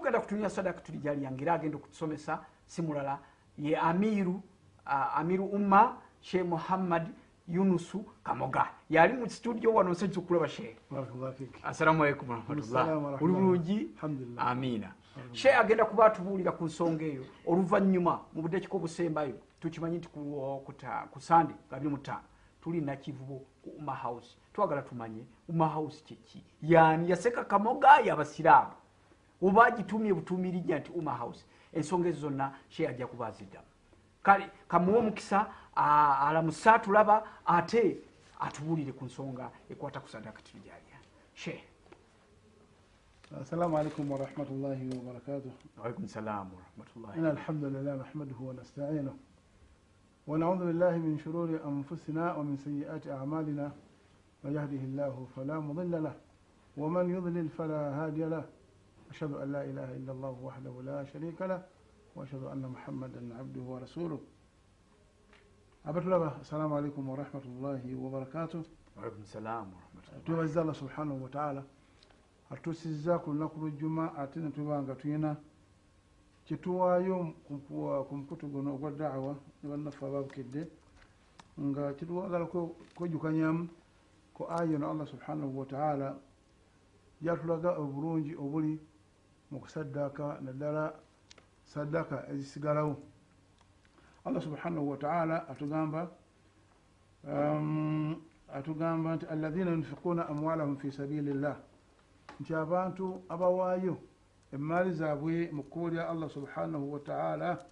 tugenda kutunya sadaka tulijaliyange era agenda okutusomesa si mulala ye amiru uh, amiru umma she muhammad yunusu kamoga. Yali mu studio wano shehe barakallahu fik. Assalamu alaikum warahmatullah oli bulungi? Amiina shehe agenda kuba atubuulira ku nsonga eyo. Oluvannyuma mu buddakiika obusembayo tukimanyi nti ku ku sande nga biri mutaano tuli nakivubo ku umma house. Twagala tumanye umma house kyeki yaani yaseka kamoga yabasiraamu oba agitumye butuumirijja nti umma house ensonga ezo zonna shehe ajja kuba aziddamu kale kamuwe omukisa a- alamusa tulaba ate atubuulire ku nsonga ekwata ku sadaka tulijalya shehe assalamu alaikum warahmatullahi wabarakatuh waalaikum salamu warahmatullahi إن الحمد لله نحمده ونستعينه ونعوذ بالله من شرور أنفسنا ومن سيئات أعمالنا من يهده الله فلا مضل له ومن يضلل فلا هادي له أشهد أن لا إله إلا الله وحده لا شريك له وأشهد أن محمدا عبده ورسوله. abatulaba assalamu alaikum warahmatullahi wabarakatu twebaza allah subhanahu wataala atutuusiza ku lunaku lwejjuma ate netuba nga tulina kyetuwaayo ku mukutu guno ogwa daawa ne bannaffe ababukidde nga kitwagala kwejjukanyamu ku aya no allah subhanahu wataala gyatulaga obulungi obuli mu kusaddaaka naddala saddaaka ezisigalawo. Allah subhanahu wataala atugamba um, atugamba nti alladhina yunfiquuna amwalahum fi sabili llah nti abantu abawaayo emaali zaabwe mu kkubo lya allah subhanahu wataala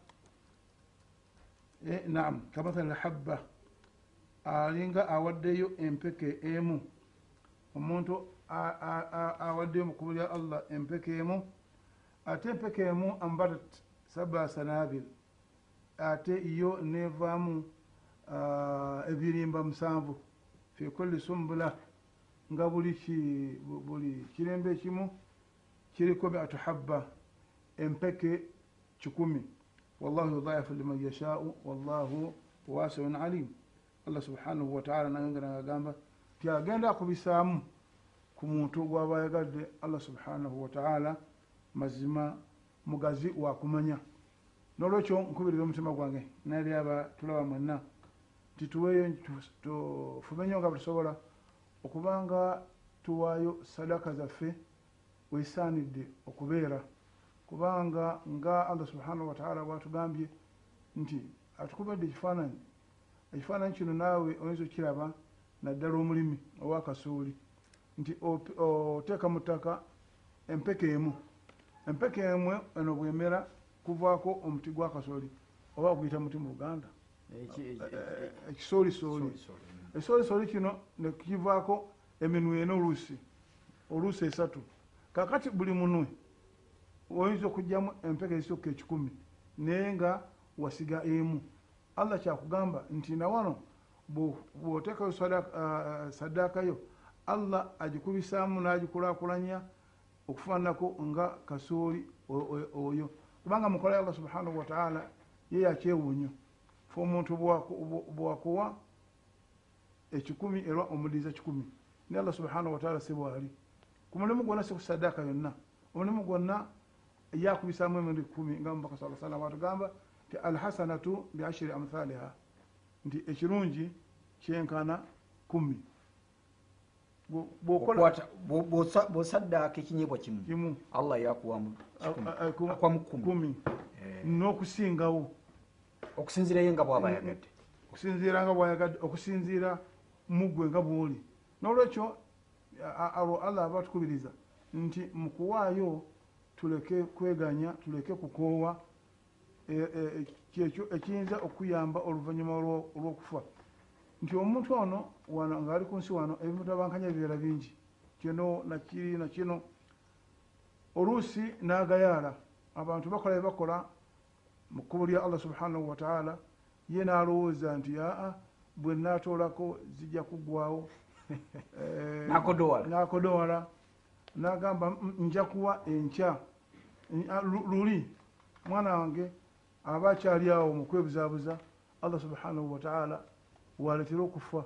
e, naam kamathali habba alinga awaddeyo empeke emu. Omuntu awaddeyo mu kkubo lya allah empeke emu ate empeke emu ambatat saba sanabil ate yo nevaamu ah, ebirimba musanvu. Fi kulli sumbula nga buli buli kirembe ekimu kiriko miatu habba empeke kikumi. Wallahu yudaifu liman yashau wallahu wasiun alim. Allah subhanahu wataala nayongera ngagamba ti agenda akubisaamu ku muntu gwaba ayagadde allah subhanahu wataala mazima mugazi wakumanya nolwekyo nkubiriza omutima gwange nali aba tulaba mwenna tituweeyo tu- tufube nnyo nga tusobola okubanga tuwaayo sadaka zaffe wesaanidde okubeera. Kubanga nga allah subhanahu wataala bwatugambye nti atukubadde ekifaananyi ekifaananyi kino naawe oyinza okiraba naddala omulimi owakasuuli. Nti opi- oteeka mu ttaka empeke emu empeke emwe eno bwemera kuvaako omuti gwa kasooli oba oguyita muti mu luganda ekisoolisoli ekisoolisoli kino nekivaako eminwe ena oluusi oluusi esatu. Kakati buli munwe oyinza okugjamu empeka ezisooka ekikumi naye nga wasiga emu. Allah kyakugamba nti nawano bwoteekayo saddaakayo allah agikubisaamu n'agikulaakulanya okufaananako nga kasooli oyo. Kubanga mukola ya allah subhanahu wataala ye yakyewunyo fe omuntu bwaku- bw- bwakuwa ekikumi era omudiiza kikumi. Ne allah subhanahu wataala si bwali. Ku mulimu gwonna si ku saddaaka yonna. Omulimu gwonna yakubisaamu emirundi kumi nga mubaka sa salam atugamba nti alhasanatu biashiri amthaliha. Nti ekirungi kyenkana kumi Bwo- bwokola Okwata- bwo- bw'osa- bw'osaddaaka ekinyeebwa kimu. Allah yakuwamu kumi. Kumi n'okusingawo. Okusinziira ye nga bw'aba ayagadde okusinziira nga bwayagadde okusinziira mugwe nga bwoli. N'olwekyo abo allah aba atukubiriza nti mu kuwaayo tuleke kweganya tuleke kukoowa e- e- kyekyo ekiyinza okuyamba oluvannyuma olwo- olw'okufa nti omuntu ono wano ng'ali ku nsi wano ebimutabankanya bibeera bingi. Kino nakiri nakino oluusi n'agayaala. Abantu bakola bye bakola mu kkubo lya allah subhanahu wataala ye n'alowooza nti aa bwe naatoolako zijja kuggwawo Eh, N'akodowala. n'agamba "Mm, nja kuwa enkya. Luli. Mwana wange aba akyali awo mu kwebuzaabuza allah subhanahu wataala waletera okufa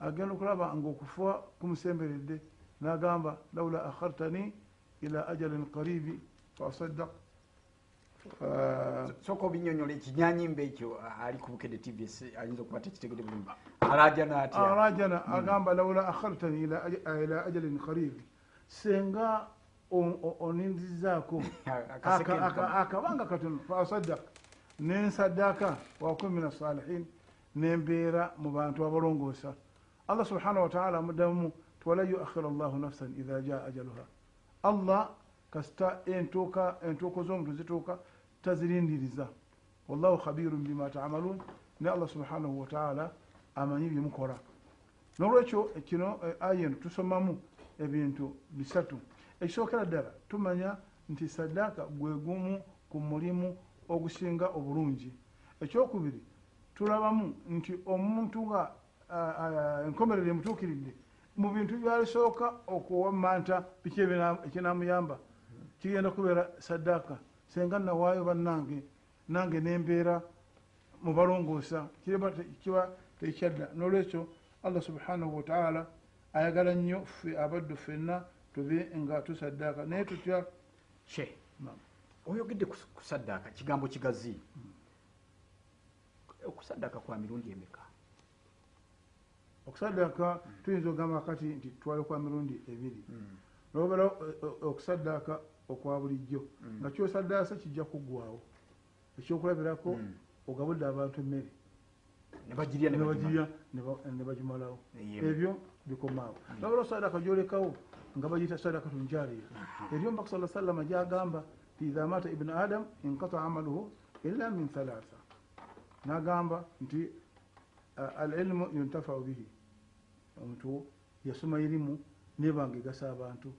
agenda okulaba nga okufa kumusemberedde n'agamba laula akhartani ila ajalin qaribi fasaddaq Uh, soka obinyonyola ekinyanyimba ekyo ali ku bukedde tvs ayinza okuba tekitegede bulungi alaja naatya arajana agamba laula akhartani ila aj- ila ajalin qaribi. Senga o- o- onindizaako Akasekeni aka- aka- kamo. akabanga katono fasaddaq nensaddaaka wakun min asalihin nembeera mu bantu abalongoosa. Allah subhanahu wataala amuddamu tiwalan yuakhira allahu nafsan idha jaa ajaluha. Allah kasita entuuka entuuko z'omuntu zituuka tazirindiriza. Wallahu khabirun bima tamalun. Ne allah subhanahu wataala amanyi byemukola. Nolwekyo kino eh, aya eno tusomamu ebintu bisatu. Ekisookera ddala tumanya nti saddaaka gwe gumu ku mulimu ogusinga obulungi. Ekyokubiri tulabamu nti omuntu nga enkomerero emutuukiridde mu bintu byalisooka okuwamanta biki ebina- ekinamuyamba kigenda kubeera saddaaka senga nawaayo bannange nange nembeera mubalongoosa kiba tekyadda nolwekyo allah subhanahu wataala ayagala nnyo ffe abaddu ffenna tube nga tusaddaaka naye tutya? She oyogedde ku saddaaka kigambo kigazi okusaddaaka kwa mirundi emeka? Okusaddaaka tuyinza okugamba kati nti twale kwa mirundi ebiri. Nobala okusaddaaka okwa bulijjo. Nga kyosaddaasa kijja kuggwawo ekyokulabirako ogabudde abantu emmere. Nebagirya nebagirya ne bagimalawo. Yemu. ebyo bikomaawo. Nabala sadaka gyolekawo nga bagiyita sadaka tunjariya eri omubaka sa sallama gyagamba ti idha mata ibnu adam inkata amaluhu illa min thalatha nagamba nti uh, alilmu yuntafau bihi. Omuntu yasoma irimu nebanga egasa abantu.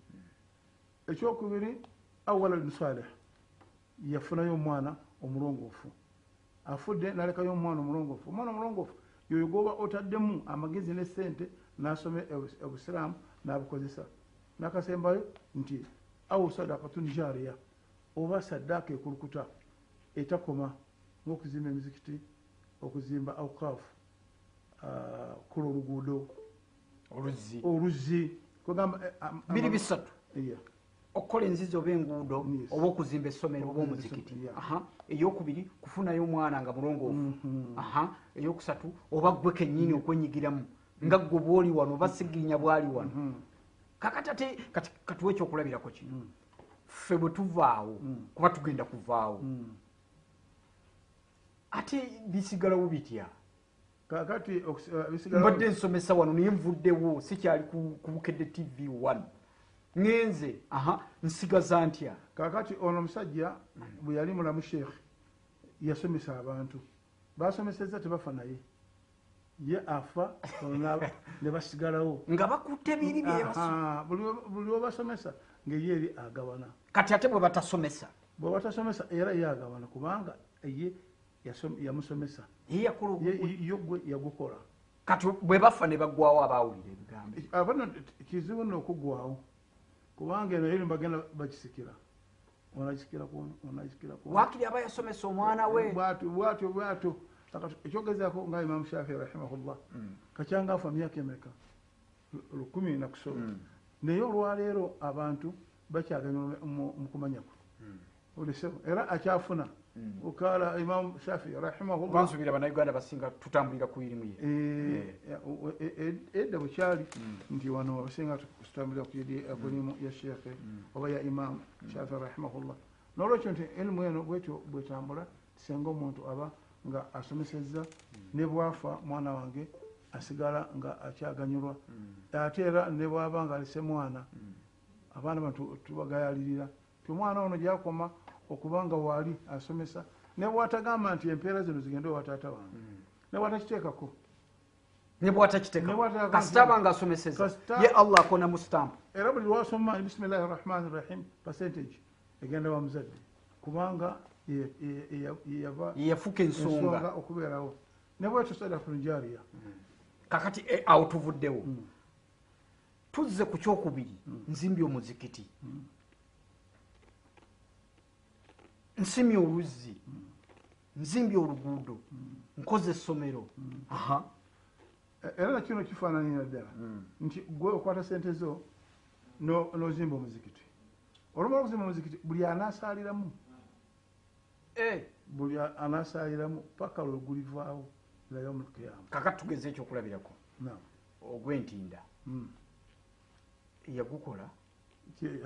Ekyokubiri awaladun salih yafunayo omwana omulongoofu. Afudde nalekayo omwana omulongoofu. Omwana omulongoofu yoyo goba otaddemu amagezi ne sente nasome obus- obusiraamu nabukozesa. Nakasembayo nti awu sadakatun jariya oba saddaaka ekulukuta etakoma ngaokuzimba emizikiti okuzimba aukaafu kola oluguudo. Oluzzi. Eh, biri bisatu. Okukola enzizi oba enguudo oba okuzimba essomero oba omuzikiti eyokubiri kufunayo omwana nga mulongoofu. Mhm. Aha. eyokusatu oba gwe kennyini okwenyigiramu nga gwe bwoli wano oba sigirinya bwali wano. Mhm. kakati ate kati- katuwa ekyokulabirako kino ffe bwe tuvaawo Mm. kuba tugenda kuvaawo. Mm. Ate bisigalawo bitya? Kakati uh, mbadde nsomesa wano naye nvuddewo sikyali ku ku bukedde tv one. Ŋenze aha nsigaza ntya? Kakati ono omusajja bwe yali mulamu sheekhe yasomesa abantu. Basomeseza tebafa naye. Ye afa ne basigalawo. Nga bakutte biri buli we- buli webasomesa ngaye eri agabana. Kati ate bwe batasomesa? Bwe batasomesa era ye agabana kubanga ye yamusomesa. Yagukola. Kati bwe bafa ne baggwawo abawulira ebigambo abano kizibu nno okuggwawo kubanga eno eri bagenda bakisikira. Wakiri aba yasomesa omwana we? Bwatyo bwatyo bwatyo. Ekyogezaako nga imamu shafii rahimahullah kacyanga afa myaka emeka? Lu- lukumi nakusoma naye olwaleero abantu bakyaganya mu mu kumanya kwe olesebo era akyafuna ukala imamu shafii rahimahullah. Bansubira bannayuganda basinga tutambulira ku irimu ye. Eh, e- e- edda bwekyali nti wano abasinga tutambulira ku edi- ku limu ya sheekhe oba ya imamu shafii rahimahullah. Nolwekyo nti elimu eno bwetyo bwetambula singa omuntu aba nga asomeseza ne bwafa mwana wange asigala nga akyaganyulwa. Ate era ne bwaba nga alise mwana abaana bano tubagayalirira. Ti omwana ono gyakoma okuba nga waali asomesa. Ne bwatagamba nti empeera zino zigende wa taata wange ne bwatakiteekako. Ne bwatakiteka Ne bw'atakiteka. kasita aba nga asomeseza. Ye allah akona mu stamp. Era buli lwasoma bisimillahi rahmani rahim percentage egenda wa muzadde. Kubanga ye- ye- ye- ye yava ye yafuuka ensonga. okubeerawo. Ne bwetyo sadakatun jariya kakati eh, awo tuvuddewo. Tuzze ku kyokubiri. Nzimbye omuzikiti nsimye oluzzi nzimbye oluguudo. Nkoze essomero. Aha. Era nakino kifaananira ddala. Nti gwe okwata sente zo no- n'ozimba omuzikiti. Olumala okuzimba muzikiti buli anaasaliramu. Eh, buli anaasaliramu paka lwe gulivaawo ila yaumu lkiyama kakati tugeze ekyokulabirako. Ogwentinda Mm. yagukola. Ki-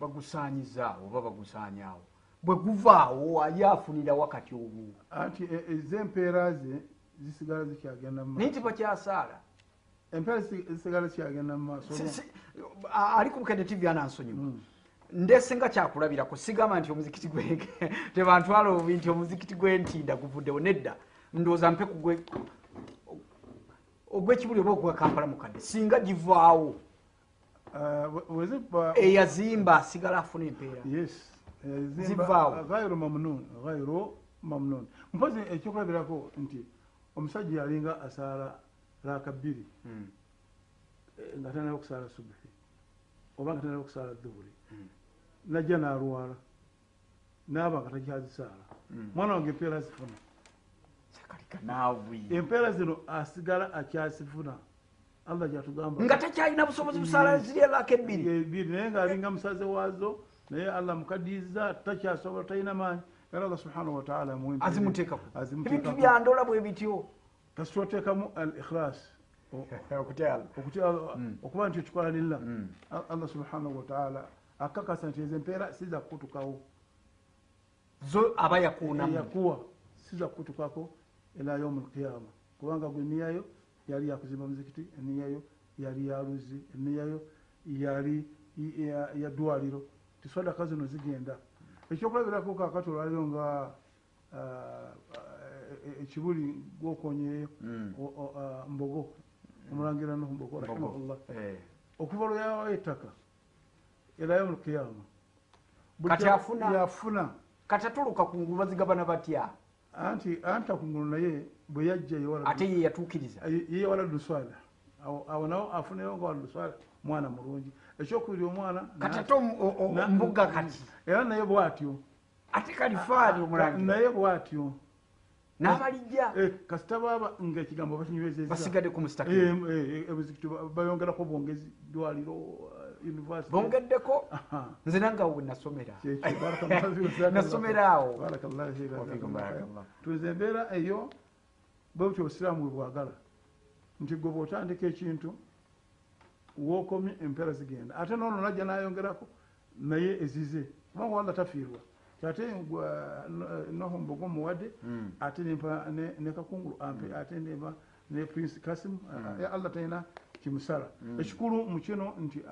bagusaanyizaawo oba bagusaanyaawo bwe guvaawo ali afunira wakati obwo anti e- ez'empeera ze zisigala zikyagenda mu naye maaso tibakyasaala empeera zisi- zisigala zikyagenda mu maaso. Ali ku bukende tv anansonyiwa. Mm. ndese nga kyakulabirako sigamba nti omuzikiti gwe tebantwala obubi nti omuzikiti gwentinda guvuddewo nedda. Ndowooza mpe kugwe ogwekibuli oba ogwa kampala mukadde singa givaawo eyazimba asigala afuna empeera yes. Zivaawo. mamnun gayiro mamnun. Mpozi ekyokulabirako nti omusajja yalinga asaala laaka bbiri Mm, eh, nga tanaba okusaala subuhi oba nga tanaba okusaala dhuhuri Mm. najja n'alwala naaba nga takyazisaala. Mm. mwana wange empeera naawe empeera zino asigala akyazifuna allah gyatugamba nga takyalina busobozi busaala ziri elaka ebbiri. naye ngaalinga musaze waazo naye allah mukaddiiza takyasobola talina maanyi. Era allah subhanahu wataala azimuteekako ebintu byandola bwe bityo. Kasita oteekamu al ikhlas okuba nti okikola lillah Mm. A- allah subhanahu wataala akakasa nti ezo empeera siza kukutukawo. Zo aba eyakuwa siza kukutukako ila yaumu lqiyama kubanga gwe niyayo yali yakuzimba muzikiti eniyayo yali yaluzi eniyayo yali i- ya- ya ddwaliro tisadaka zino zigenda ekyokulabirako kakati olwaliro nga ah, eh, ekibuli gwokonyeeyo Mm. o- o- ah, mbogo omulangira nuhu mbogo rahimahullah Eh. okuva lwe yawayo ettaka Kati afuna? yafuna katatuluka ku ngulu bazigabana batya anti anti akungulu naye bwe yajjayo ate ye yatuukiriza. Ye waladdu swala awo awo nawo afunayo nga waladdu swala mwana mulungi. Ekyokubiri omwana kati ate mbuga kati? era naye bwatyo ate kalifaani omulangira. naye bwatyo n'abalijja. Eh, kasita baaba nga ekigambo bakinywezeza basigadde ku ebizikiti bayongerako bwongezi dwaliro university. Bongeddeko nze nange awo wenasomera nasomera. Awo. tuze embeera eyo bwe butyo obusiraamu bwe bwagala. Nti gwe bwotandika ekintu wokomye empeera zigenda. Ate noono najja nayongerako naye ezize. Kubanga walla tafiirwa. Kyate noho mbogo muwadde Mm. ate nempa ne- kakungulu ampe ate nempa ne prince kasim Mm. ya allah talina kimusala. Ekikulu mu kino nti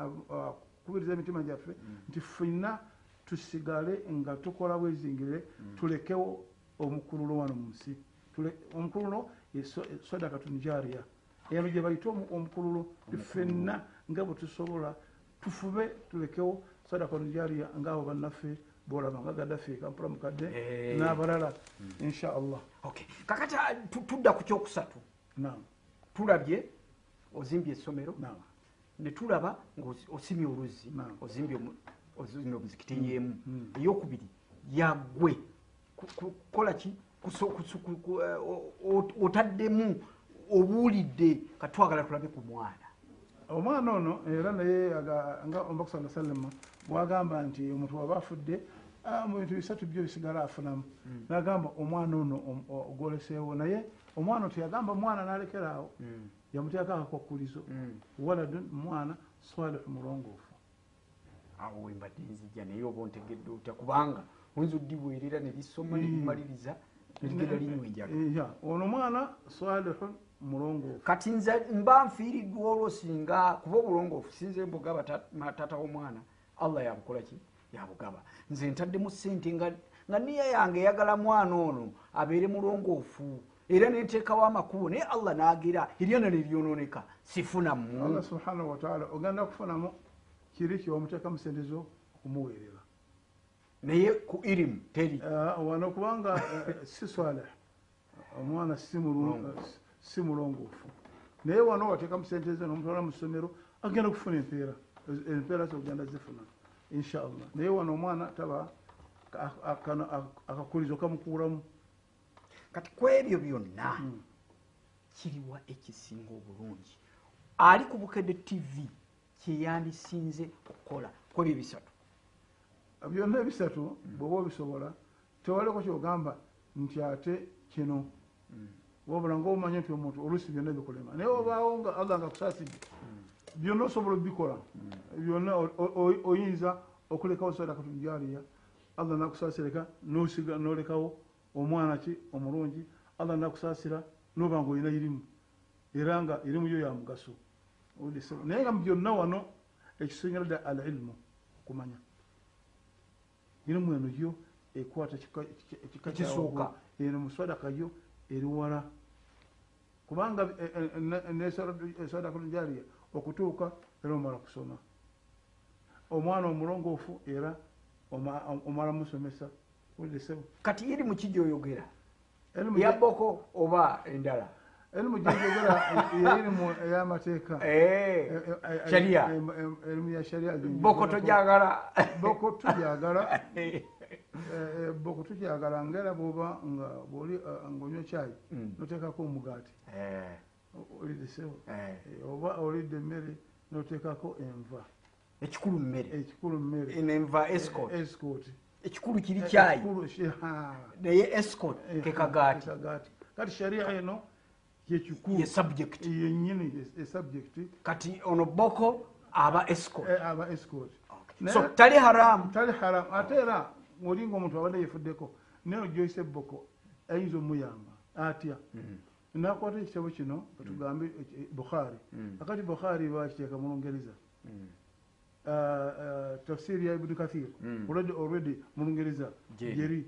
kubiriza emitima gyaffe nti ffenna tusigale nga tukola bwezingire tulekewo omukululo wano mu nsi omukululo ye so- sadaka tunjariya eno gye bayita omu- omukululo ffenna nga bwe tusobola tufube tulekewo sadaka tunjariya ngaabo bannaffe bolaba nga gaddafi kampula mukadde Eh. n'abalala insha allah Okay. kakati ah, tu- tudda ku kyokusatu. Tulabye ozimbye essomero. Naam. Ne tulaba ng'osimye oluzzi ozimbye omu- ozimbye omuzikiti y'emu mm. eyokubiri yagwe ku- eh, otaddemu obuulidde katwagala tulabe ku mwana. Omwana ono era naye nga omubaka sa sallama bwagamba nti omuntu waba afudde ah, mu bintu bisatu byo bisigala afunamu. Nagamba omwana ono om- o- ogwoleseewo naye omwana teyagamba mwana nalekeraawo. Yamuteeka akakwakulizo waladun mwana salihu mulongoofu. Awo wembadde nzijja naye oba ontegedde otya? Kubanga oyinza oddibwerera ne lisoma ne Mm. Ligenda linywenjaga Ya, ono mwana salihun mulongoofu kati nze mba nfiiriddwa olwo singa kuba obulongoofu sinze mbugaba ta- taata w'omwana. Allah yabukola ki? Yabugaba. Nze ntaddemu sente nga niya yange eyagala mwana ono abeere mulongoofu era neteekawo amakubo naye allah n'agira eryana neryononeka sifunamu allah subhanahu wataala ogenda kufunamu kiri kyomuteekamu sente zo okumuweerera naye ku irimu teri. Ah, wano kubanga eh, si swaleh omwana si Mulongoofu. naye wano wateekamu sente ze nomutwala mu ssomero agenda kufuna empeera. Empeera zogenda zifuna inshallah. Naye wano omwana taba akakulizo kamukuulamu. Kati ku ebyo byonna kiriwa ekisinga obulungi. Ali ku bukedde tv kyeyandisinze okukola kwebyo bisatu byonna ebisatu bweoba obisobola tewaliko kyogamba nti ate kino. Wabula ngaomanye nti omuntu oluusi byonna bikulema. Naye obaawo nga allah nga kusaasidde byonna osobola obikola. Byonna oyinza okulekawo sadakatujaliya allah nakusaasireka nosiga nolekawo omwana ki omulungi. Allah nakusaasira noba nga olina irimu. Era nga irimu yo ya mugaso. Owulidde? naye nga byonna wano ekisingira dda al ilmu kumanya irimu eno yo ekwata ekika- kyawaggulu. eno musadaka yo eri wala. Kubanga eh, nesadaka njaliya okutuuka era omala kusoma omwana omulongoofu era oma- omala musomesa. Owulidde? kati iri mu kijyoyogera Elimu ya gye- boko oba endala elimu gyejogera yeirimu ey'amateeka. Eh, Eh, eh, eh, sharia. em- em- erimu ya sharia boko tojagala boko tujagala eh, eh, boko tujagala ngaera bwoba nga bwoli eh, ngaonywa kyayi Mm. noteekako omugaati. Eh, olidde sebo eh. Eh, oba olidde emmere noteekako enva. Ekikulu mmere. Ekikulu mmere. Nenva escort. Eh, escort. Ekikulu kiri kyayi Ekikulu ki- ha. naye escort Eh, ke kagaati kagaati. Kati sharia eno yekikulu ye subject. Yenyini esubject kati ono boko aba escort. Aba escort. So tali haramu tali haramu ate era olinga omuntu abadde yefuddeko naye ojoyisa ebboko ayinza omuyamba atya. Nakwata ekitabo kino tugambe bukhari. Mm. akati bukhari bakiteeka mu lungereza. Mm. Uh, uh, tafsiri ya ibuni kathir. Mm. already already mu lungereza. Mm.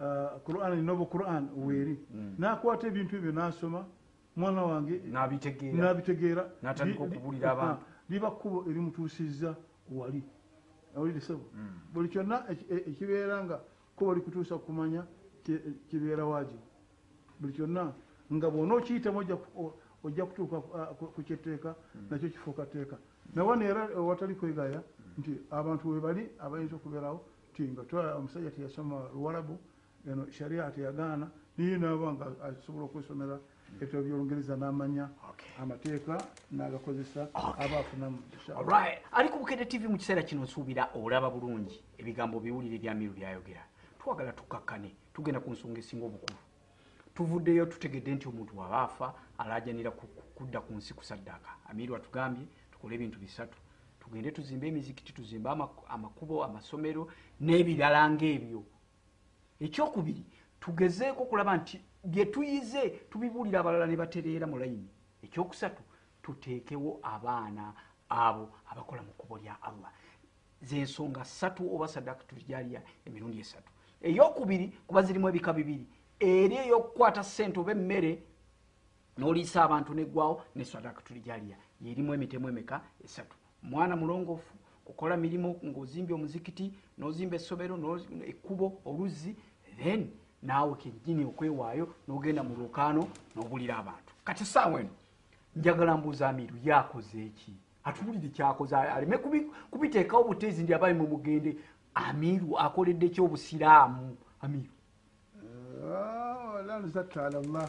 Uh, quran novo quran weeri. Mm. nakwata ebintu ebyo nasoma mwana wange nabitegeera. Nabitegeera. N'atandika Li- li- okubuulira abantu. ah, liba kkubo erimutuusizza wali. Awulire sebo? Mm. buli kyonna e- ekibeera nga kuba likutuusa kumanya ki- kibeera waagi buli kyonna nga bwona okiyitamu ojja kutuuka ah, ku- ku kyeteeka nakyo kifuuka teeka nawano era ewatali kwegaya nti abantu we bali abayinza okubeerawo ti nga omusajja teyasoma luwalabu eno sharia teyagaana niye naaba nga asobola okwesomera ebitabo byolungereza n'amanya amateeka n'agakozesa aba afunamu ali ku bukedde tv mu kiseera kino nsuubira olaba bulungi ebigambo biwulire bya miru byayogera. Twagala tukakkane tugenda ku nsonga esinga obukulu. Tuvuddeyo tutegedde nti omuntu waba afa ku- kudda ku nsi kusaddaaka amiru atugambye tukole ebintu bisatu. Tugende tuzimbe emizikiti tuzimbe amaku- amakubo amasomero n'ebirala ng'ebyo. Ekyokubiri tugezeeko okulaba nti bye tuyize tubibuulira abalala ne batereera mu layini. Ekyokusatu tuteekewo abaana abo abakola mu kkubo lya allah. Zensonga ssatu oba sadaka tujaliya emirundi esatu. Eyokubiri kuba zirimu ebika bibiri. Eri eyokukwata ssente oba emmere n'oliisa abantu neggwawo ne sadaka tulijaliya yerimu emitemu emeka esatu? Mwana mulongoofu kukola mirimu ng'ozimbye omuzikiti n'ozimba essomero ekkubo oluzzi then naawe kennyini okwewaayo n'ogenda mu lukaano n'obulira abantu. Kati saawa eno njagala mbuuza amiru yakoze eki atuwulire kyakoze aleme kubi- kubiteekawo buteezi ndi abayi mu mugende amiru akoledde ki obusiraamu amiru la nuzatta ala llah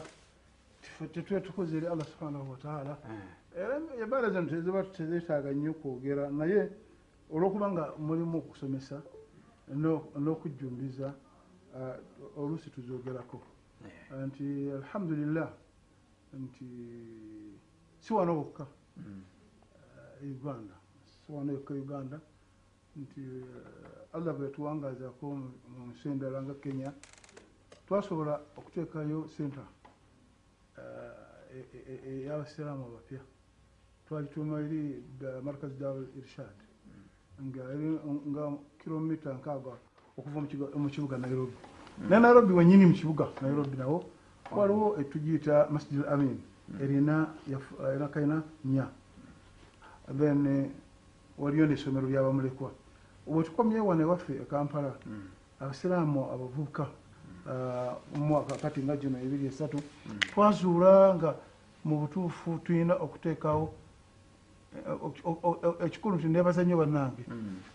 tetwe tukoze eri allah subhanahu wataala era ebaala zino teziba tezeetaaga nnyo kwogera. Naye olwokuba nga mulimu okusomesa no- n'okujjumbiza ah, oluusi tuzogerako nti alhamdulillah nti si wano wokka ah, uganda si wano yokka uganda. Nti ah, allah bwe yatuwangazaako mu nsi endala nga kenya. Twasobola okuteekayo senta ey'abasiraamu abapya. Twagituuma eri markaz dawul irshad. Eri nga kilomita nkaaga okuva mu kibuga nairobi. Ne nairobi wenyini mu kibuga nairobi nawo waliwo etugiyita masjid al amin erina yafu- erina kalina nya. Then eh, waliyo n'essomero lyabamulekwa bwetukomye wano ewaffe e kampala abasiraamu abavubuka ah, mu mwaka kati nga gino ebiri esatu twazuula nga mu butuufu tulina okuteekawo ekikulu nti nebaza nnyo bannange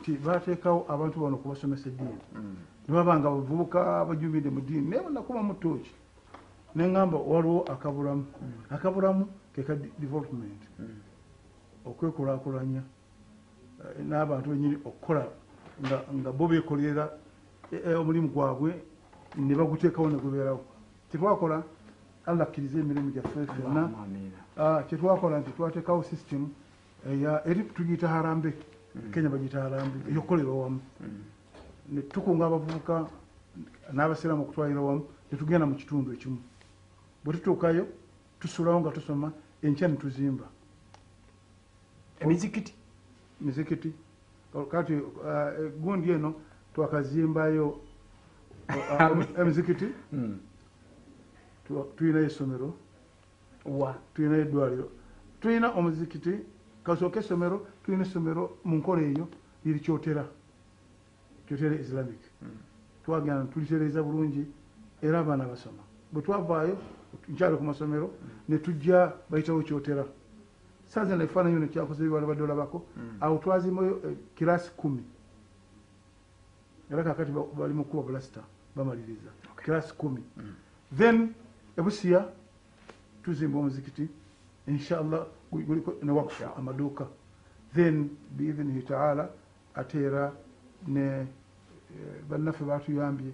nti bateekawo abantu bano okubasomesa eddiini. Nebaba nga bavubuka bajumidde mu ddiini. Naye banakubamu tooki neŋŋamba waliwo akabulamu. Akabulamu keka development. Okwekulaakulanya eh, n'abantu benyini okukola nga- bo bekolerera eh, eh, omulimu gwabwe ne baguteekawo ne gubeerawo. Kyetwakola allah akkiriza emirimu gyaffe ffenna. Amiina. Ah, kyetwakola nti twateekawo system eya eri tugiyita harambe kenya bagiyita harambe eyokukolera wamu. Ne tukunga abavubuka n'abasiraamu okutwalira wamu netugenda mu kitundu ekimu. Bwe tutuukayo tusulawo nga tusoma enkya ne tuzimba. Emizikiti mizikiti? Kati ah, gundi eno twakazimbayo. Emizikiti Mm. tu- tulinayo essomero. Wa? Tulinayo eddwaliro. Tulina omuzikiti kasooka essomero tulina essomero mu nkola eyo liri kyotera kyotera islamic twagenda tulitereeza bulungi era abaana basoma. Bwe twavaayo nkyali ku masomero ne tujja bayitawo kyotera. Saazi na ebifaananyi bino kyakoze bibala badde olabako. Awo twazimbayo eh, kirasi kumi. Era kakati ba- bali mu kuba bulasita bamaliriza. Kirasi kumi. Then ebusiya tuzimba omuzikiti. Inshallah guliko ne wakufu amaduuka then biidhinihi taala ate era ne bannaffe batuyambye.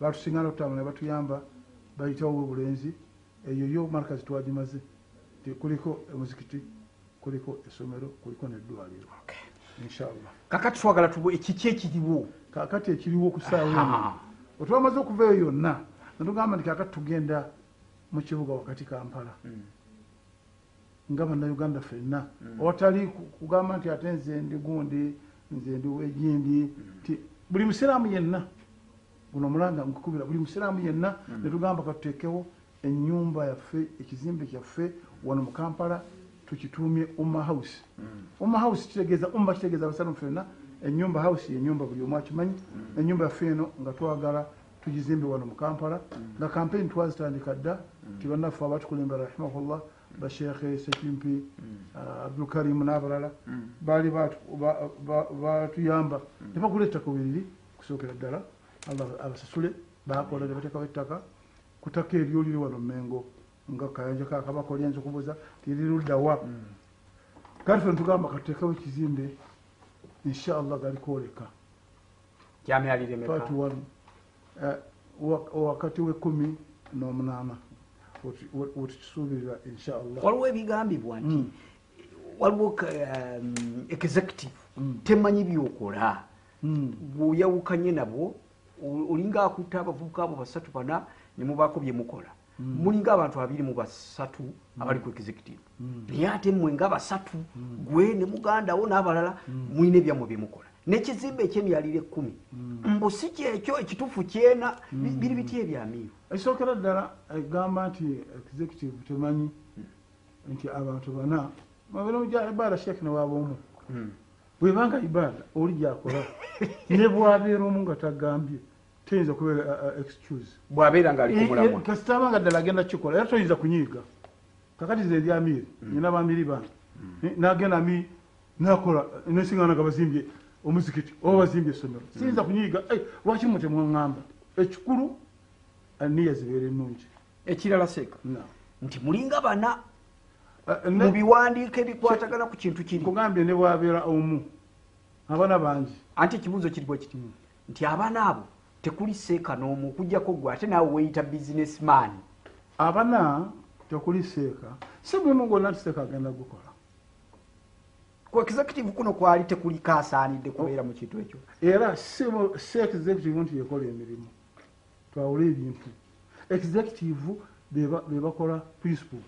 Batusingana okutambula ne batuyamba bayitawo obulenzi. Eyo yo markazi twagimaze kuliko omuzikiti kuliko essomero kuliko neddwaliro. Inshallah. Kakati twagala tubwe kiki ekiriwo? Kakati ekiriwo ku saawa eno. Aha. bwe twamaze okuvaeyo yonna netugamba nti kakati tugenda mu kibuga wakati kampala nga bannayuganda ffenna. Otali ku- kugamba nti ate nze ndi gundi nze ndi wegindi ti buli musiraamu yenna guno omulanga nkukubira buli musiraamu yenna netugamba katuteekewo enyumba yaffe ekizimbe kyaffe wano mu kampala tukituumye umma house. Umma house kitegeeza umma kitegeeza abasiraamu ffenna enyumba house yenyumba buli omu akimanyi enyumba yaffe eno nga twagala tugizimbe wano mu kampala. Nga kampeni twazitandika dda ti bannaffe abatukulembera rahimahullah bashekhe sekimpi uh, abdulkarimu n'abalala baali batu- ba- ba- batuyamba ne bagula ettaka weriri kusookera ddala allah abasasule bakola ne bateekawo ettaka ku ttaka eryo liri wano mengo. Nga kayanja kakabaka olyenza okubuuza tiri luddawa kati fe netugamba katuteekawo ekizimbe inshallah part one. Eh, wa- wakati w'ekumi n'omunaana wetukisuubirira inshallah. Waliwo ebigambibwa nti Mm. waliwo um, executive Mm. temanyi byokola. Mm. bweyawukanye nabo o- olinga akutta abavubuka abo basatu bana nemubaako byemukola mulinga abantu abiri mu basatu abali ku executive. Naye ate mmwe nga basatu gwe ne mugandawo n'abalala mulina ebyammwe byemukola n'ekizimbe ekyemyaliro ekkumi. Mbu si kyekyo ekituufu kyena bi- biri biti ebyamiiru ekisookera ddala egamba nti executive temanyi nti abantu bana mabiro ja ibaada sheekh newaaboomu bwebanga ibaada oli gyakola ne bwabeera omu nga tagambye teyinza kubeera uh, uh, excuse. Bw'abeera mulamwa. kasita abanga ddala agenda kukikola era toyinza kunyiiga. Kakati ze ndi amiiri nyina bamiri bange nagenda amiri nakola nesingana nga bazimbye omuzikiti oba bazimbye essomero. Siyinza kunyiiga "Ei, lwaki mwe temwaŋŋamba ekikulu aniya zibeera ennungi. Ekirala seeka nti mulinga bana Eh, mu ne- biwandiiko ebikwatagana ku kintu kiri. Nkugambye ne bwabeera omu abaana bangi. Anti ekibuuzo kiri bwe kiti nti abaana abo tekuli seeka n'omu okugjako gwe ate naawe weeyita businessman. Abana tekuli seeka si mulimu gwonna nti seeka agenda gukola ku executive kuno kwali tekuli kaasaanidde kubeera mu kintu ekyo. Era si executive nti yekola emirimu. Twawula ebintu. Executive beba- bebakola principle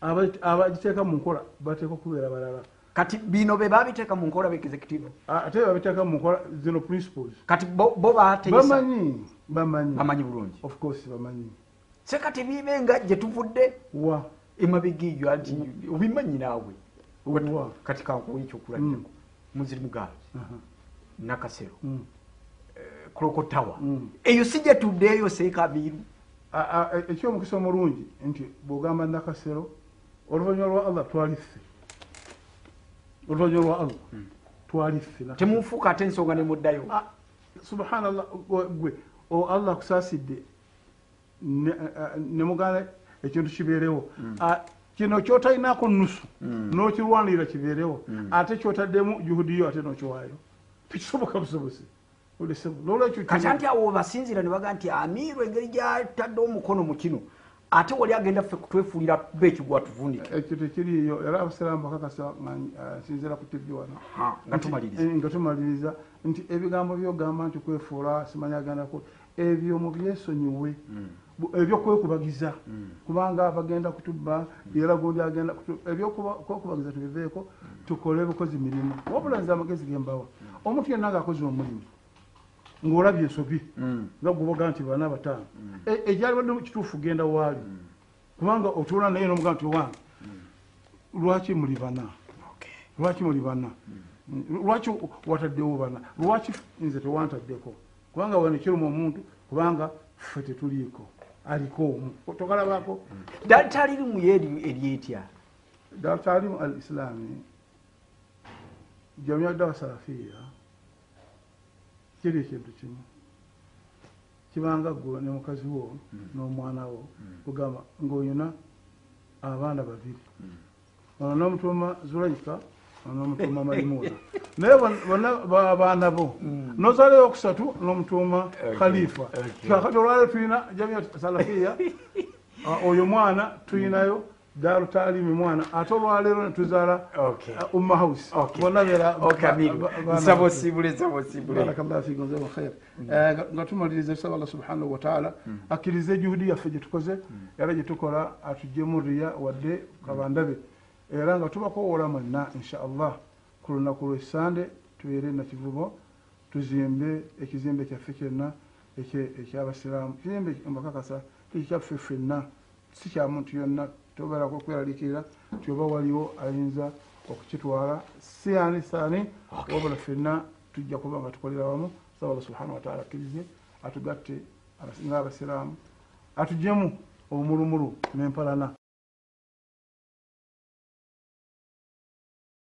Aba- abagiteeka mu nkola bateeka okubeera balala. Kati bino be babiteeka mu nkola ba executive. A- ate babiteeka mu nkola zino principles kati bo bateesa bamanyi bamanyi. Bulungi. Of course bamanyi. Se kati bibe nga gye tuvudde wa? emabigiiyo anti obimanyi naawe kati kankuwa ekyokulabyeko muzirimu gaali Aha. nakasero Mm. krokotawa Mm. eyo si gye tuddeeyo seeka biiru A- a- e- ekyomukisa omulungi nti bwogamba nakasero oluvannyuma lwa allah twali ffe oluvannyuma lwa allah twali ffe Nakasero. temunfuuka ate ensonga nemuddayo Ah, subhanallah gwe- allah akusaasidde ne- ah, ne muganda ekintu kibeerewo. Ah, kino kyotalinako nusu nokirwanirira kibeerewo. Ate kyotaddemu juhudiyo ate nokiwaayo tekisoboka olwekyo kati anti awo basinzira ne baga nti amiiru engeri gyatadde omukono mu kino. Ate wali agenda ffe kutwefuulira ba ekigwa tuvundike ekyo tekiriiyo. Era abasiraamu bakakasa nsinzira ku tivi wano. Ha, nga tumaliriza. Nti- eh, nga tumaliriza. Nti ebigambo byogamba nti kwefuula simanya agendako ebyo mubyesonyiwe Bu- ebyokwekubagiza. Kubanga bagenda kutubba era gundi agenda ebyokwekubagiza tubiveeko tukole bukozi mirimu. Wabula nze amagezi gembawa omuntu yenna ngaakoze omulimu ng'olabye ensobi nga guboga nti bana bataano. E- ekyalibadde kituufu genda waali. Kubanga otuula naye nomuga nti owange lwaki muli bana? Lwaki muli bana? Lwaki wataddewo bana? Lwaki nze tewantaddeko? Kubanga wano kiruma omuntu kubanga ffe tetuliiko aliko omu tokalabako. Ddali talirimu ye eryetya datalimu al islami jamia dawa salafiya kiri ekintu kimu. Kibanga gwe ne mukazi wo n'omwana wo kugamba ng'oyina abaana babiri. Ono n'omutuuma zulaika n'omutuuma mayimuuna naye bon- bonna ba- baana bo. Nozaalayo okusatu n'omutuuma khalifa. Kakati olwaleero tulina jamia salafiya Ah, oyo mwana tuyinayo daru talimi mwana. Ate olwaleero netuzaala uh, umma house. Bonna beera Okay, amiiru. ba- ba- nsaba baana- osiibule nsaba osiibule barakallahu fikum jazakum khair. Eh, nga- tumaliriza tusaba allah subhanahu wataala akkirize juhudi yaffe gye tukoze era gye tukola atugjemu riya wadde kabandabe era nga tubakowoola mwenna insha allah ku lunaku lwesande tubeere nakivubo tuzimbe ekizimbe kyaffe kyenna ekye- ekyabasiraamu kizimbe mbakakasa tekikyaffe ffenna si kya muntu yonna tobeerako okweraliikirira ti oba waliwo ayinza okukitwala si ani saani wabula ffenna tujja kuba nga tukolera wamu saba allah subhanahu wataala akkirize atugatte abas- ng'abasiraamu atuggyemu obumulumulu n'empalana